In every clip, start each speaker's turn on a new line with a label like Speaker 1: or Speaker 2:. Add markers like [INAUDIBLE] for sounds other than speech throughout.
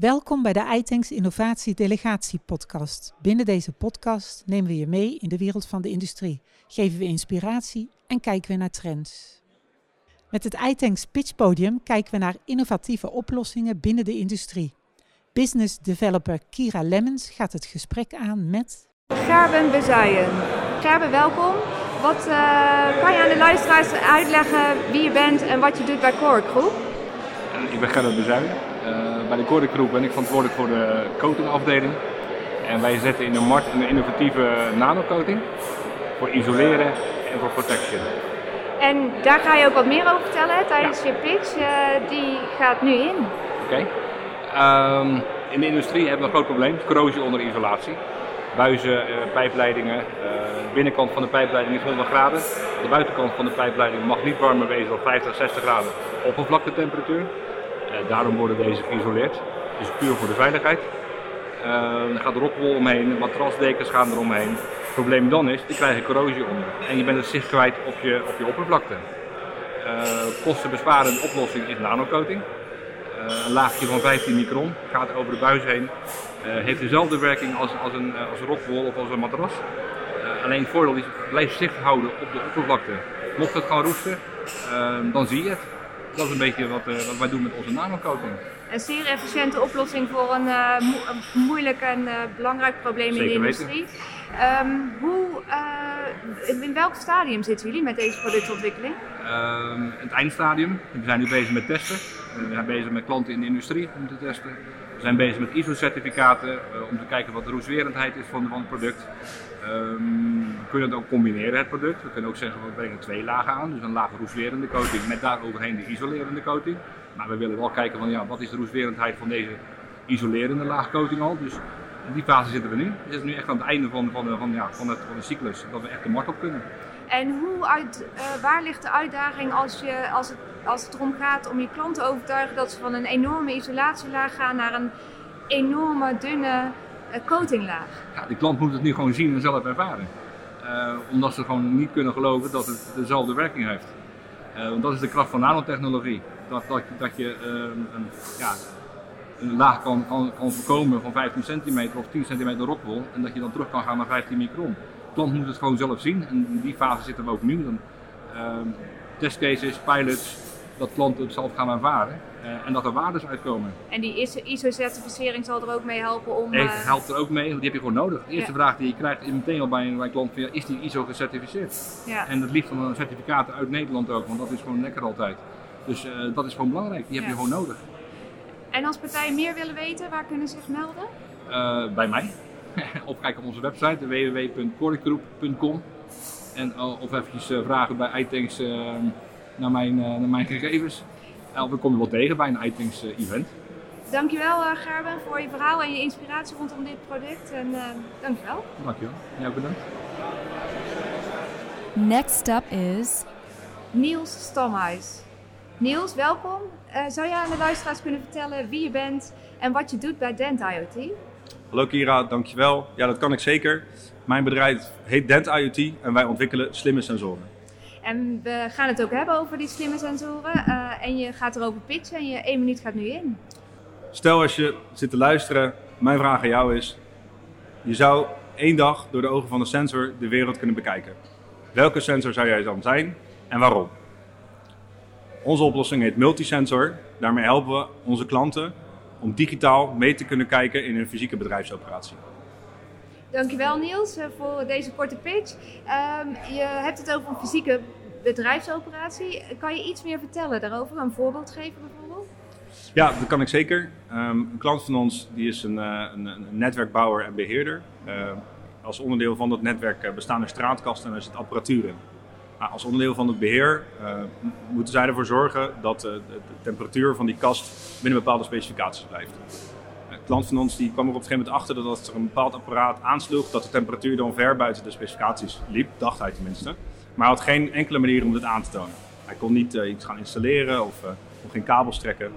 Speaker 1: Welkom bij de iTanks Innovatie Delegatie podcast. Binnen deze podcast nemen we je mee in de wereld van de industrie, geven we inspiratie en kijken we naar trends. Met het iTanks Pitch Podium kijken we naar innovatieve oplossingen binnen de industrie. Business developer Kira Lemmens gaat het gesprek aan met...
Speaker 2: Gerben Bezuijen. Gerben, welkom. Wat uh, kan je aan de luisteraars uitleggen wie je bent en wat je doet bij Core Group?
Speaker 3: Ik ben Gerben Bezuijen. Uh, bij de Core Group ben ik verantwoordelijk voor de coatingafdeling. En wij zetten in de markt een innovatieve nanocoating voor isoleren en voor protection.
Speaker 2: En daar ga je ook wat meer over vertellen tijdens je pitch. Uh, die gaat nu in.
Speaker 3: Oké. Okay. Um, in de industrie hebben we een groot probleem, corrosie onder isolatie. Buizen, uh, pijpleidingen, uh, de binnenkant van de pijpleiding is 100 graden. De buitenkant van de pijpleiding mag niet warmer wezen dan 50, 60 graden oppervlaktetemperatuur. Daarom worden deze geïsoleerd. Is puur voor de veiligheid. er gaat rockwol omheen, matrasdekens gaan er omheen. Het probleem dan is, die krijgen corrosie onder. En je bent het zicht kwijt op je, op je oppervlakte. kostenbesparende oplossing is nanocoating. Uh, een laagje van 15 micron gaat over de buis heen. Heeft dezelfde werking als, als, een, als een rockwol of als een matras. alleen het voordeel is, blijft zicht houden op de oppervlakte. Mocht het gaan roesten, dan zie je het. Dat is een beetje wat, wat wij doen met onze nanocoating.
Speaker 2: Een zeer efficiënte oplossing voor een, mo een moeilijk en belangrijk probleem
Speaker 3: Zeker
Speaker 2: in de industrie. Um, hoe, in welk stadium zitten jullie met deze productontwikkeling?
Speaker 3: Um, het eindstadium. We zijn nu bezig met testen. We zijn bezig met klanten in de industrie om te testen. We zijn bezig met ISO-certificaten om te kijken wat de roestwerendheid is van, van het product. We kunnen het ook combineren, het product. We kunnen ook zeggen, we brengen twee lagen aan. Dus een laag roestwerende coating met daaroverheen de isolerende coating. Maar we willen wel kijken van ja, wat is de roestwerendheid van deze isolerende laagcoating al. Dus in die fase zitten we nu. We zitten nu echt aan het einde van, van, van, ja, van, het, van de cyclus, dat we echt de markt op kunnen.
Speaker 2: En hoe uit, uh, waar ligt de uitdaging als, je, als, het, als het erom gaat om je klant te overtuigen dat ze van een enorme isolatielaag gaan naar een enorme dunne coatinglaag?
Speaker 3: Ja, die klant moet het nu gewoon zien en zelf ervaren. Uh, omdat ze gewoon niet kunnen geloven dat het dezelfde werking heeft. want dat is de kracht van nanotechnologie. Dat, dat, dat je een, ja, een laag kan, kan, kan voorkomen van 15 centimeter of 10 centimeter rockwol en dat je dan terug kan gaan naar 15 micron. De klant moet het gewoon zelf zien en in die fase zitten we ook nu. Dan, uh, testcases, pilots, dat klanten het zelf gaan ervaren uh, en dat er waardes uitkomen.
Speaker 2: En die ISO-certificering zal er ook mee helpen om...
Speaker 3: Nee, uh... helpt er ook mee, want die heb je gewoon nodig. De eerste ja. vraag die je krijgt is meteen al bij een, bij een klant, is die ISO gecertificeerd?
Speaker 2: Ja.
Speaker 3: En het liefst van een certificaat uit Nederland ook, want dat is gewoon lekker altijd. Dus uh, dat is gewoon belangrijk, die heb je gewoon nodig.
Speaker 2: En als partijen meer willen weten, waar kunnen ze zich melden?
Speaker 3: Uh, bij mij. [LAUGHS] of kijk op onze website www.coregroep.com en of eventjes vragen bij iTanks naar, mijn, naar mijn gegevens. of we komen wel tegen bij een iTanks event.
Speaker 2: Dankjewel Gerben voor je verhaal en je inspiratie rondom dit product. En dankjewel.
Speaker 3: Dankjewel. Jij ook bedankt.
Speaker 4: Next up is
Speaker 2: Niels Stamhuis. Niels, welkom. Uh, zou jij aan de luisteraars kunnen vertellen wie je bent en wat je doet bij Dent IoT?
Speaker 5: Hallo Kira, dankjewel. Ja, dat kan ik zeker. Mijn bedrijf heet Dent IoT en wij ontwikkelen slimme sensoren.
Speaker 2: En we gaan het ook hebben over die slimme sensoren. Uh, en je gaat erover pitchen en je één minuut gaat nu in.
Speaker 5: Stel als je zit te luisteren, mijn vraag aan jou is... Je zou één dag door de ogen van een sensor de wereld kunnen bekijken. Welke sensor zou jij dan zijn en waarom? Onze oplossing heet Multisensor. Daarmee helpen we onze klanten om digitaal mee te kunnen kijken in hun fysieke bedrijfsoperatie.
Speaker 2: Dankjewel Niels eh, voor deze korte pitch. Um, je hebt het over een fysieke bedrijfsoperatie. Kan je iets meer vertellen daarover? Een voorbeeld geven bijvoorbeeld?
Speaker 5: Ja, dat kan ik zeker. Um, een klant van ons die is een, een, een netwerkbouwer en beheerder. Uh, als onderdeel van dat netwerk bestaan er straatkasten en er zit apparatuur in. Als onderdeel van het beheer moeten zij ervoor zorgen dat de, temperatuur van die kast binnen bepaalde specificaties blijft. Klant van ons die kwam er op een gegeven moment achter dat als er een bepaald apparaat aansloeg, dat de temperatuur dan ver buiten de specificaties liep, dacht hij tenminste. Maar hij had geen enkele manier om dit aan te tonen. Hij kon niet uh, iets gaan installeren of, of geen kabels trekken.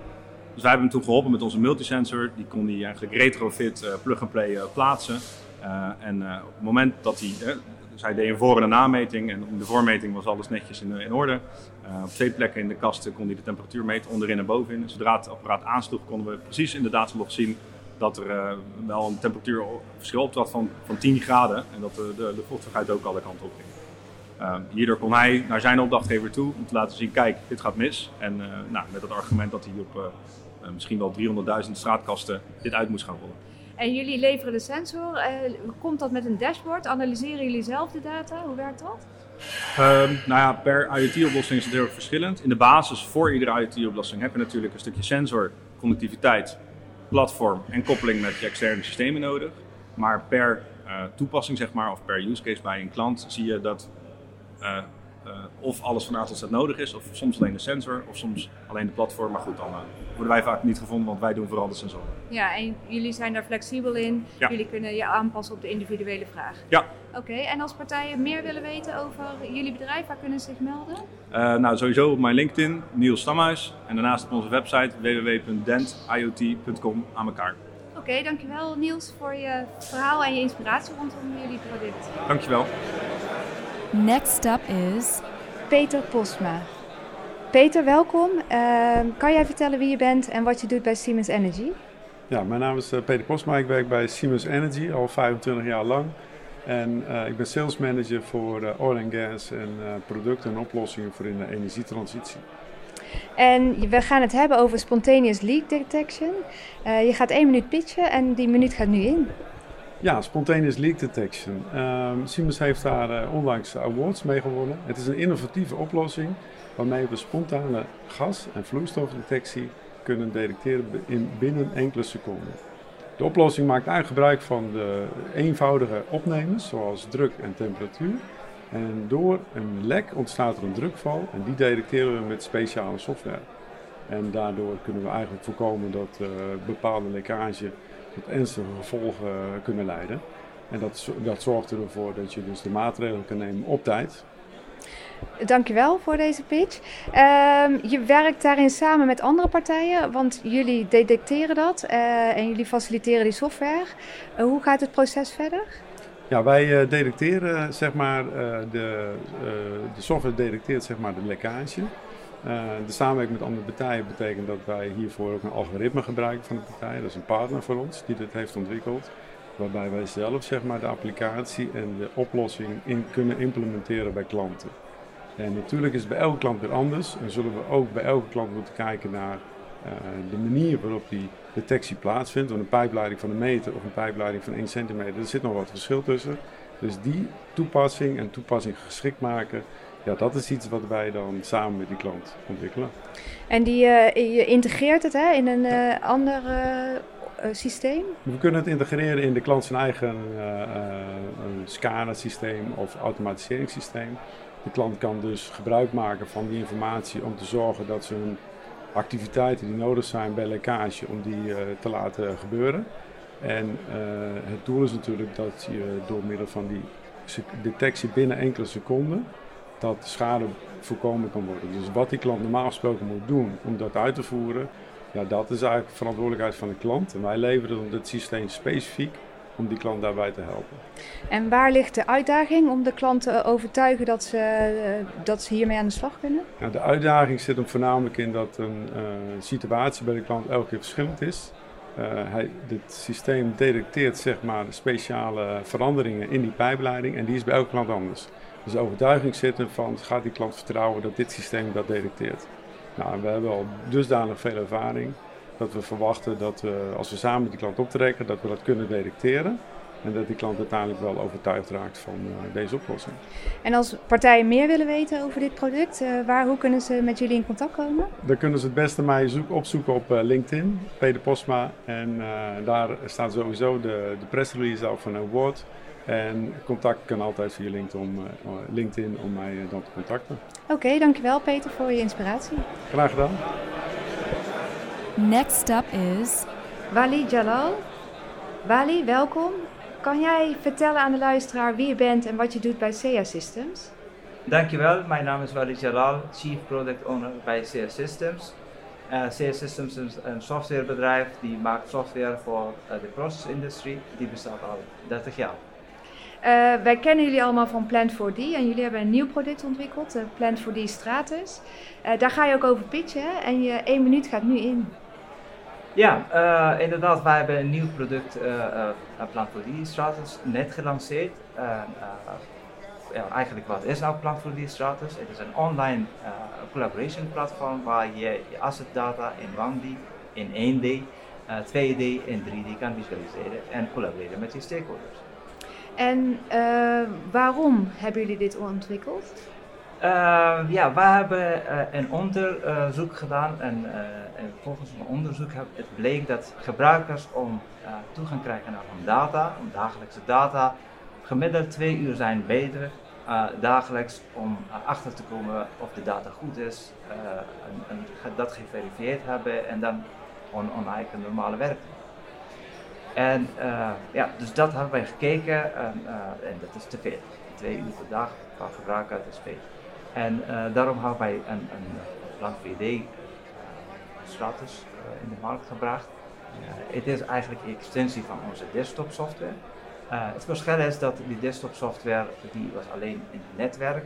Speaker 5: Dus wij hebben hem toen geholpen met onze multisensor. Die kon hij eigenlijk retrofit plug-and-play plaatsen. en op het moment dat hij zij deed een voor- en een nameting en de voormeting was alles netjes in, orde. op twee plekken in de kast kon hij de temperatuur meten, onderin en bovenin. Zodra het apparaat aansloeg konden we precies in de datalog zien dat er wel een temperatuurverschil optrad van, van 10 graden en dat de, de, de vochtigheid ook alle kanten op ging. Uh, hierdoor kon hij naar zijn opdrachtgever toe om te laten zien, kijk, dit gaat mis. En uh, nou, met het argument dat hij op uh, misschien wel 300.000 straatkasten dit uit moest gaan rollen.
Speaker 2: En jullie leveren de sensor. komt dat met een dashboard? Analyseren jullie zelf de data? Hoe werkt dat?
Speaker 5: Ehm, nou ja, per IoT-oplossing is het heel erg verschillend. In de basis voor iedere IoT-oplossing heb je natuurlijk een stukje sensor, connectiviteit, platform en koppeling met je externe systemen nodig. Maar per toepassing, zeg maar, of per use case bij een klant, zie je dat uh, of alles van A tot Z nodig is, of soms alleen de sensor, of soms alleen de platform. Maar goed, dan uh, worden wij vaak niet gevonden, want wij doen vooral de sensoren.
Speaker 2: Ja, en jullie zijn daar flexibel in. Ja. Jullie kunnen je aanpassen op de individuele vraag.
Speaker 5: Ja.
Speaker 2: Oké, en als partijen meer willen weten over jullie bedrijf, waar kunnen ze zich melden?
Speaker 5: nou, sowieso op mijn LinkedIn, Niels Stamhuis. En daarnaast op onze website www.dentiot.com aan elkaar.
Speaker 2: Oké, dankjewel Niels voor je verhaal en je inspiratie rondom jullie product.
Speaker 5: Dankjewel.
Speaker 4: Next up is
Speaker 2: Peter Posma. Peter, welkom. Uh, kan jij vertellen wie je bent en wat je doet bij Siemens Energy?
Speaker 6: Ja, mijn naam is uh, Peter Posma. Ik werk bij Siemens Energy al 25 jaar lang. En uh, ik ben sales manager voor uh, oil and gas en producten en oplossingen voor in de energietransitie.
Speaker 2: En we gaan het hebben over spontaneous leak detection. je gaat één minuut pitchen en die minuut gaat nu in.
Speaker 6: Ja, spontaneous leak detection. Um, Siemens heeft daar uh, onlangs awards mee gewonnen. Het is een innovatieve oplossing waarmee we spontane gas- en vloeistofdetectie kunnen detecteren in binnen enkele seconden. De oplossing maakt gebruik van de eenvoudige opnemers, zoals druk en temperatuur. En door een lek ontstaat er een drukval en die detecteren we met speciale software. En daardoor kunnen we eigenlijk voorkomen dat uh, bepaalde lekkage tot ernstige gevolgen kunnen leiden. En dat, dat zorgt ervoor dat je dus de maatregelen kan nemen op tijd.
Speaker 2: Dankjewel voor deze pitch. Um, je werkt daarin samen met andere partijen, want jullie detecteren dat uh, en jullie faciliteren die software. Uh, hoe gaat het proces verder?
Speaker 6: Ja, wij detecteren, zeg maar, de, de software detecteert zeg maar, de lekkage. Uh, de samenwerking met andere partijen betekent dat wij hiervoor ook een algoritme gebruiken van de partij. Dat is een partner voor ons die dit heeft ontwikkeld. Waarbij wij zelf zeg maar, de applicatie en de oplossing in kunnen implementeren bij klanten. En natuurlijk is het bij elke klant weer anders. En zullen we ook bij elke klant moeten kijken naar uh, de manier waarop die detectie plaatsvindt. Want een pijpleiding van een meter of een pijpleiding van 1 centimeter, er zit nog wat verschil tussen. Dus die toepassing en toepassing geschikt maken, ja, dat is iets wat wij dan samen met die klant ontwikkelen.
Speaker 2: En die, uh, je integreert het hè, in een uh, ander uh, systeem?
Speaker 6: We kunnen het integreren in de klant zijn eigen SCADA-systeem of automatiseringssysteem. De klant kan dus gebruik maken van die informatie om te zorgen dat ze hun activiteiten die nodig zijn bij lekkage, om die te laten gebeuren. En het doel is natuurlijk dat je door middel van die detectie binnen enkele seconden dat schade voorkomen kan worden. Dus wat die klant normaal gesproken moet doen om dat uit te voeren, ja, dat is eigenlijk verantwoordelijkheid van de klant. En wij leveren dit systeem specifiek om die klant daarbij te helpen.
Speaker 2: En waar ligt de uitdaging om de klant te overtuigen dat ze, eh, dat ze hiermee aan de slag kunnen?
Speaker 6: Nou, de uitdaging zit hem voornamelijk in dat een uh, situatie bij de klant elke keer verschillend is. Uh, hij, dit systeem detecteert zeg maar, speciale veranderingen in die pijpleiding en die is bij elke klant anders. Dus overtuiging zit van, gaat die klant vertrouwen dat dit systeem dat detecteert? Nou, we hebben al dusdanig veel ervaring dat we verwachten dat we, als we samen met die klant optrekken, dat we dat kunnen detecteren. En dat die klant uiteindelijk wel overtuigd raakt van uh, deze oplossing.
Speaker 2: En als partijen meer willen weten over dit product, uh, waar, hoe kunnen ze met jullie in contact komen?
Speaker 6: Dan kunnen ze het beste mij zoek, opzoeken op uh, LinkedIn, Peter Postma. En daar staat sowieso de, de press release al van een award. En contact kan altijd via LinkedIn om, uh, LinkedIn om mij uh, dan te contacten.
Speaker 2: Oké, okay, dankjewel Peter voor je inspiratie.
Speaker 6: Graag gedaan.
Speaker 4: Next up is...
Speaker 2: Wali Jalal. Wali, welkom. Kan jij vertellen aan de luisteraar wie je bent en wat je doet bij SEA Systems?
Speaker 7: Dankjewel, mijn naam is Wali Jalal, Chief Product Owner bij SEA Systems. Uh, SEA Systems is een softwarebedrijf die maakt software voor uh, de processindustrie. Die bestaat al 30 jaar.
Speaker 2: Eh, wij kennen jullie allemaal van Plant4D en jullie hebben een nieuw product ontwikkeld, de Plant4D Stratus. Eh, daar ga je ook over pitchen en je één minuut gaat nu in.
Speaker 7: Ja, inderdaad, wij hebben een nieuw product, uh, uh, Plant4D Stratus, net gelanceerd. ja, eigenlijk wat is nou Plant4D Stratus? Het is een online collaboration platform waar je je asset data in 1D, in 1D, 2D en 3D kan visualiseren en collaboreren met je stakeholders.
Speaker 2: En waarom hebben jullie dit ontwikkeld?
Speaker 7: Uh, ja, we hebben uh, een onderzoek gedaan en, en volgens een onderzoek het bleek dat gebruikers om toegang krijgen naar hun data, om dagelijkse data, gemiddeld twee uur zijn beter dagelijks om achter te komen of de data goed is en, dat geverifieerd hebben en dan on eigen normale werk En ja, dus dat hebben wij gekeken en, en dat is te veel. Twee uur per dag van gebruiker, dat is veel. En uh, daarom hebben wij een, een Plan VD uh, status in de markt gebracht. het is eigenlijk een extensie van onze desktop software. het verschil is dat die desktop software die was alleen in het netwerk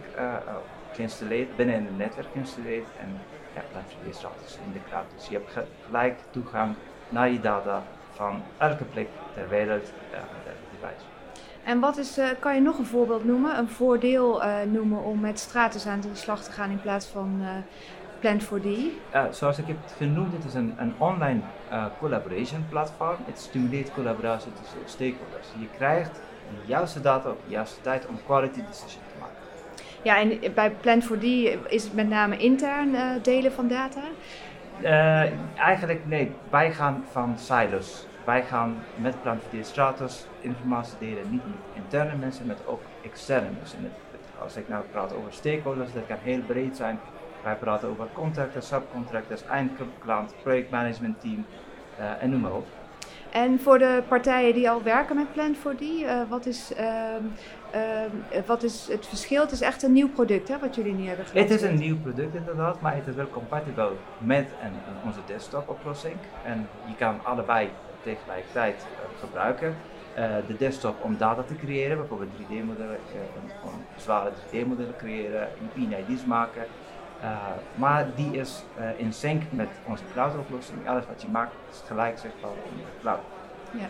Speaker 7: geïnstalleerd, binnen in het netwerk geïnstalleerd en ja, Plan VD status in de cloud. Dus je hebt gelijk toegang naar je data van elke plek ter wereld elke device.
Speaker 2: En wat is, uh, kan je nog een voorbeeld noemen, een voordeel uh, noemen om met Stratus aan de slag te gaan in plaats van uh, Plant4D?
Speaker 7: zoals ik heb genoemd, het is een, een online collaboration platform. Het stimuleert collaboratie tussen stakeholders. Je krijgt de juiste data op de juiste tijd om quality decisions te maken.
Speaker 2: Ja, en bij Plant4D is het met name intern delen van data?
Speaker 7: Eigenlijk nee, wij gaan van silos wij gaan met Plan4D Stratus informatie delen, niet met interne mensen, maar ook externe mensen. Als ik nou praat over stakeholders, dat kan heel breed zijn. Wij praten over contractors, subcontractors, eindklant, projectmanagementteam uh, en noem maar op.
Speaker 2: En voor de partijen die al werken met Plan4D, uh, wat, is, uh, wat is het verschil? Het is echt een nieuw product hè, wat jullie nu hebben
Speaker 7: gedaan. Het is een nieuw product inderdaad, maar het is wel compatibel met een, onze desktop oplossing. En je kan allebei tegelijkertijd uh, gebruiken. Uh, de desktop om data te creëren, bijvoorbeeld 3D-modellen, uh, zware 3D-modellen creëren, ID's maken. maar die is in sync met onze cloud-oplossing. Alles wat je maakt is gelijk zichtbaar in de cloud.
Speaker 2: Ja.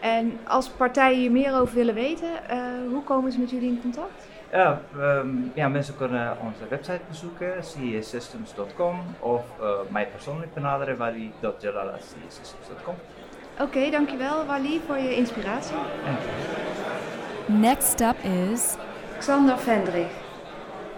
Speaker 2: En als partijen hier meer over willen weten, hoe komen ze met jullie in contact?
Speaker 7: Ja, um, ja, mensen kunnen onze website bezoeken, cssystems.com of mij persoonlijk benaderen, wali.jalala.cssystems.com.
Speaker 2: Oké, okay, dankjewel Wally voor je inspiratie.
Speaker 4: Next up is...
Speaker 2: Xander Vendrich.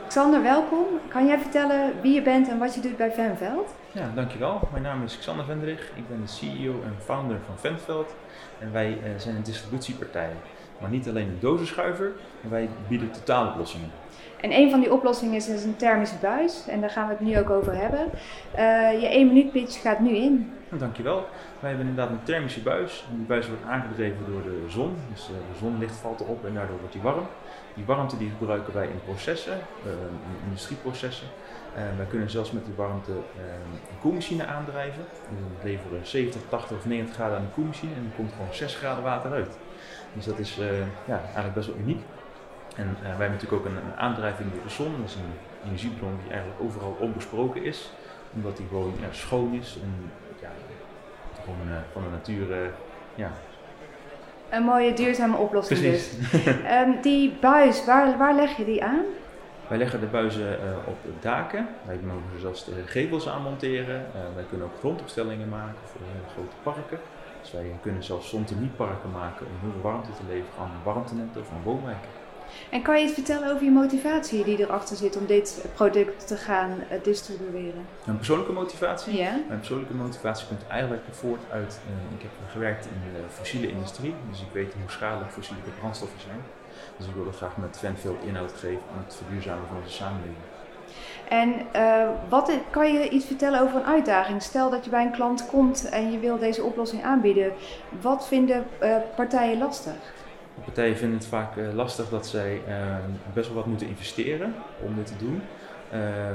Speaker 2: Xander, welkom. Kan jij vertellen wie je bent en wat je doet bij Venveld?
Speaker 8: Ja, dankjewel. Mijn naam is Xander Vendrich. Ik ben de CEO en founder van Venveld. En wij uh, zijn een distributiepartij. Maar niet alleen een dozenschuiver, wij bieden totaaloplossingen.
Speaker 2: En een van die oplossingen is, is een thermische buis. En daar gaan we het nu ook over hebben. Uh, je 1 minuut pitch gaat nu in.
Speaker 8: Nou, dankjewel. Wij hebben inderdaad een thermische buis. Die buis wordt aangedreven door de zon. Dus uh, de zonlicht valt erop en daardoor wordt die warm. Die warmte die gebruiken wij in processen, uh, in industrieprocessen. wij kunnen zelfs met die warmte een koelmachine aandrijven. We leveren 70, 80 of 90 graden aan de koelmachine en er komt gewoon 6 graden water uit. Dus dat is ja, eigenlijk best wel uniek. En uh, wij hebben natuurlijk ook een, een, aandrijving door de zon. Dat is een energiebron die eigenlijk overal onbesproken is. Omdat die gewoon ja, schoon is en ja, gewoon uh, van de natuur ja,
Speaker 2: een mooie duurzame oplossing
Speaker 8: Precies.
Speaker 2: dus. [LAUGHS] um, die buis, waar, waar leg je die aan?
Speaker 8: Wij leggen de buizen uh, op daken. Wij mogen zelfs de gevels aanmonteren. Uh, wij kunnen ook grondopstellingen maken voor hele grote parken. Dus wij kunnen zelfs zontenieparken maken om heel veel warmte te leveren aan warmtenetten of aan woonwijken.
Speaker 2: En kan je iets vertellen over je motivatie die erachter zit om dit product te gaan uh, distribueren?
Speaker 8: Een persoonlijke motivatie?
Speaker 2: Ja.
Speaker 8: Mijn persoonlijke motivatie komt eigenlijk voort uit, uh, ik heb gewerkt in de fossiele industrie, dus ik weet hoe schadelijk fossiele brandstoffen zijn. Dus ik wilde graag met Venfield inhoud geven aan het verduurzamen van onze samenleving.
Speaker 2: En uh, wat kan je iets vertellen over een uitdaging? Stel dat je bij een klant komt en je wil deze oplossing aanbieden. Wat vinden partijen lastig?
Speaker 8: Partijen vinden het vaak uh, lastig dat zij best wel wat moeten investeren om dit te doen.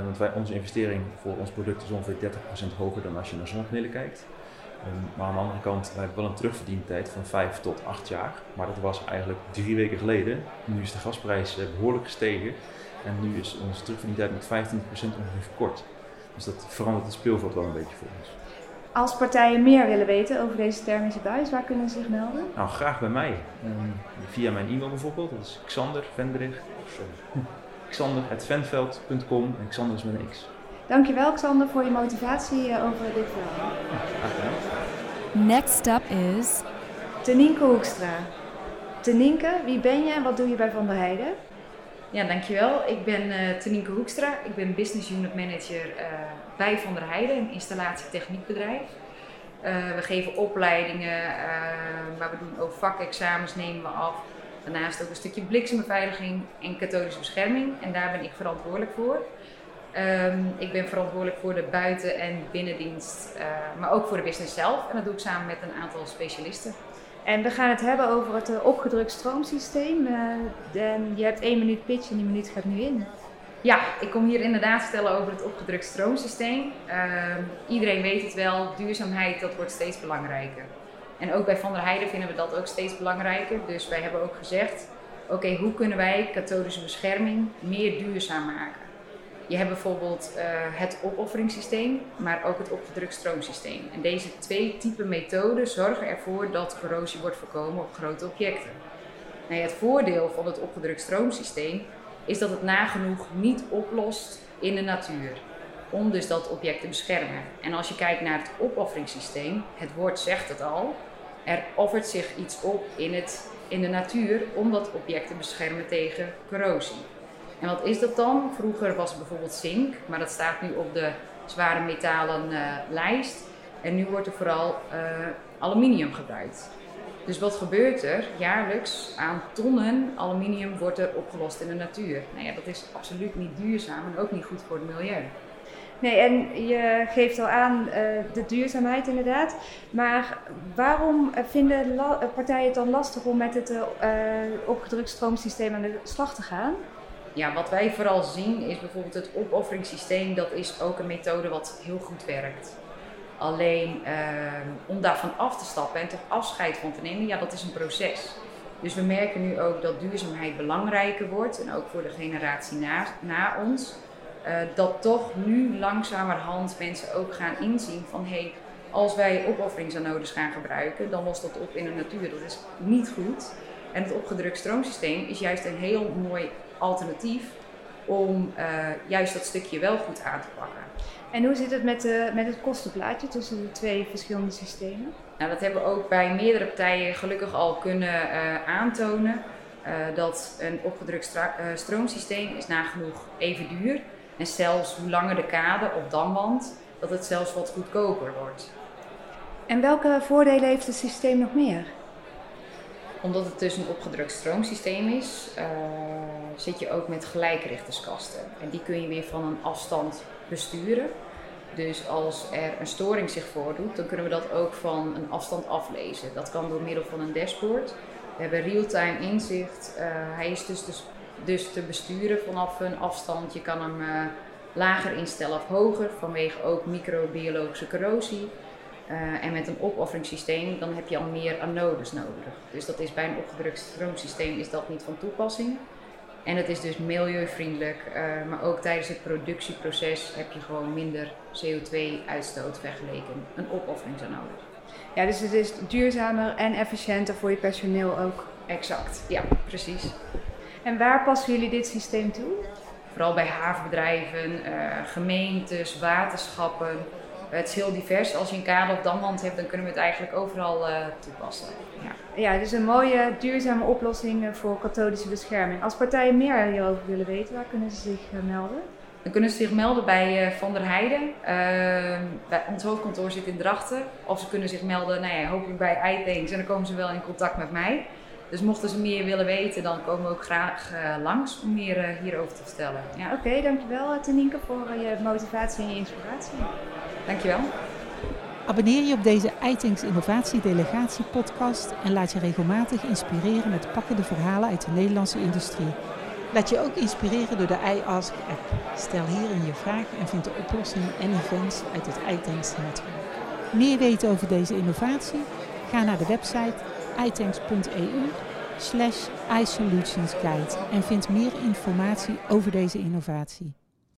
Speaker 8: Want wij, onze investering voor ons product is ongeveer 30% hoger dan als je naar zonnepanelen kijkt. Ehm, maar aan de andere kant, wij hebben wel een terugverdientijd van 5 tot 8 jaar. Maar dat was eigenlijk drie weken geleden. Nu is de gasprijs eh, behoorlijk gestegen. En nu is onze terugverdientijd met 15% ongeveer verkort. Dus dat verandert het speelveld wel een beetje voor ons.
Speaker 2: Als partijen meer willen weten over deze thermische buis, waar kunnen ze zich melden?
Speaker 8: Nou, graag bij mij. Ehm, via mijn e-mail bijvoorbeeld. Dat is Xander Vendrich. Xander.venveld.com en Xander is met een X.
Speaker 2: Dankjewel Xander voor je motivatie eh, over dit verhaal.
Speaker 8: Graag gedaan.
Speaker 4: Next up is
Speaker 2: Tenienke Hoekstra. Tenienke, wie ben je en wat doe je bij Van der Heijden?
Speaker 9: Ja, dankjewel. Ik ben Tenienke Hoekstra. Ik ben Business Unit Manager eh, bij Van der Heijden, een installatietechniekbedrijf. Eh, we geven opleidingen, maar we doen ook vakexamens nemen we af. Daarnaast ook een stukje bliksembeveiliging en katholische bescherming. En daar ben ik verantwoordelijk voor. Ehm, ik ben verantwoordelijk voor de buiten- en binnendienst, maar ook voor de business zelf. En dat doe ik samen met een aantal specialisten.
Speaker 2: En we gaan het hebben over het eh, opgedrukt stroomsysteem. Eh, je hebt één minuut pitch en die minuut gaat nu in.
Speaker 9: Ja, ik kom hier inderdaad vertellen over het opgedrukt stroomsysteem. Ehm, iedereen weet het wel, duurzaamheid dat wordt steeds belangrijker. En ook bij Van der Heijden vinden we dat ook steeds belangrijker. Dus wij hebben ook gezegd, oké, hoe kunnen wij katholische bescherming meer duurzaam maken? Je hebt bijvoorbeeld eh, het opofferingssysteem, maar ook het opgedrukt stroomsysteem. En deze twee type methoden zorgen ervoor dat corrosie wordt voorkomen op grote objecten. Nou het voordeel van het opgedrukt stroomsysteem is dat het nagenoeg niet oplost in de natuur. Om dus dat object te beschermen. En als je kijkt naar het opofferingssysteem, het woord zegt het al, er offert zich iets op in, het, in de natuur om dat object te beschermen tegen corrosie. En wat is dat dan? Vroeger was het bijvoorbeeld zink, maar dat staat nu op de zware metalen eh, lijst. En nu wordt er vooral eh, aluminium gebruikt. Dus wat gebeurt er? Jaarlijks aan tonnen aluminium wordt er opgelost in de natuur. Nou ja, dat is absoluut niet duurzaam en ook niet goed voor het milieu.
Speaker 2: Nee, en je geeft al aan eh, de duurzaamheid inderdaad. Maar waarom vinden partijen het dan lastig om met het opgedrukt stroomsysteem aan de slag te gaan?
Speaker 9: Ja, wat wij vooral zien is bijvoorbeeld het opofferingssysteem. Dat is ook een methode wat heel goed werkt. Alleen ehm, om daarvan af te stappen en toch afscheid van te nemen, ja, dat is een proces. Dus we merken nu ook dat duurzaamheid belangrijker wordt en ook voor de generatie na, na ons. eh, dat toch nu langzamerhand mensen ook gaan inzien van hé, hey, als wij opofferingsanodes gaan gebruiken, dan lost dat op in de natuur. Dat is niet goed. En het opgedrukt stroomsysteem is juist een heel mooi alternatief om eh, juist dat stukje wel goed aan te pakken.
Speaker 2: En hoe zit het met, de, met het kostenplaatje tussen de twee verschillende systemen?
Speaker 9: Nou, dat hebben we ook bij meerdere partijen gelukkig al kunnen eh, aantonen. eh, dat een opgedrukt stroomsysteem is nagenoeg even duur. En zelfs hoe langer de kade of damwand, dat het zelfs wat goedkoper wordt.
Speaker 2: En welke voordelen heeft het systeem nog meer?
Speaker 9: Omdat het dus een opgedrukt stroomsysteem is, eh, zit je ook met gelijkrechterskasten. En die kun je weer van een afstand besturen. Dus als er een storing zich voordoet, dan kunnen we dat ook van een afstand aflezen. Dat kan door middel van een dashboard. We hebben real-time inzicht. Eh, hij is dus, dus, dus te besturen vanaf een afstand. Je kan hem eh, lager instellen of hoger, vanwege ook microbiologische corrosie. Eh, en met een opofferingssysteem dan heb je al meer anodes nodig. Dus dat is bij een opgedrukt stroomsysteem is dat niet van toepassing. En het is dus milieuvriendelijk, eh, maar ook tijdens het productieproces heb je gewoon minder CO2-uitstoot vergeleken een opofferingsanode.
Speaker 2: Ja, dus het is duurzamer en efficiënter voor je personeel ook.
Speaker 9: Exact, ja, precies.
Speaker 2: En waar passen jullie dit systeem toe?
Speaker 9: Vooral bij havenbedrijven, eh, gemeentes, waterschappen. Het is heel divers. Als je een kade of damwand hebt, dan kunnen we het eigenlijk overal eh, toepassen. Ja.
Speaker 2: Ja, dus een mooie duurzame oplossing eh, voor katholische bescherming. Als partijen meer hierover willen weten, waar kunnen ze zich eh, melden?
Speaker 9: Dan kunnen ze zich melden bij Van der Heijden. Ehm, bij, ons hoofdkantoor zit in Drachten. Of ze kunnen zich melden, nou ja, hopelijk bij iThings. En dan komen ze wel in contact met mij. Dus mochten ze meer willen weten, dan komen we ook graag langs om meer hierover te vertellen. Ja,
Speaker 2: Oké, dankjewel Tenienke voor je motivatie en je inspiratie.
Speaker 9: Dankjewel.
Speaker 1: Abonneer je op deze iThinks Innovatie Delegatie podcast en laat je regelmatig inspireren met pakkende verhalen uit de Nederlandse industrie. Laat je ook inspireren door de iAsk app. Stel hierin je vraag en vind de oplossingen en events uit het iThinks netwerk. Meer weten over deze innovatie? Ga naar de website itanks.eu slash iSolutionsGuide en vind meer informatie over deze innovatie.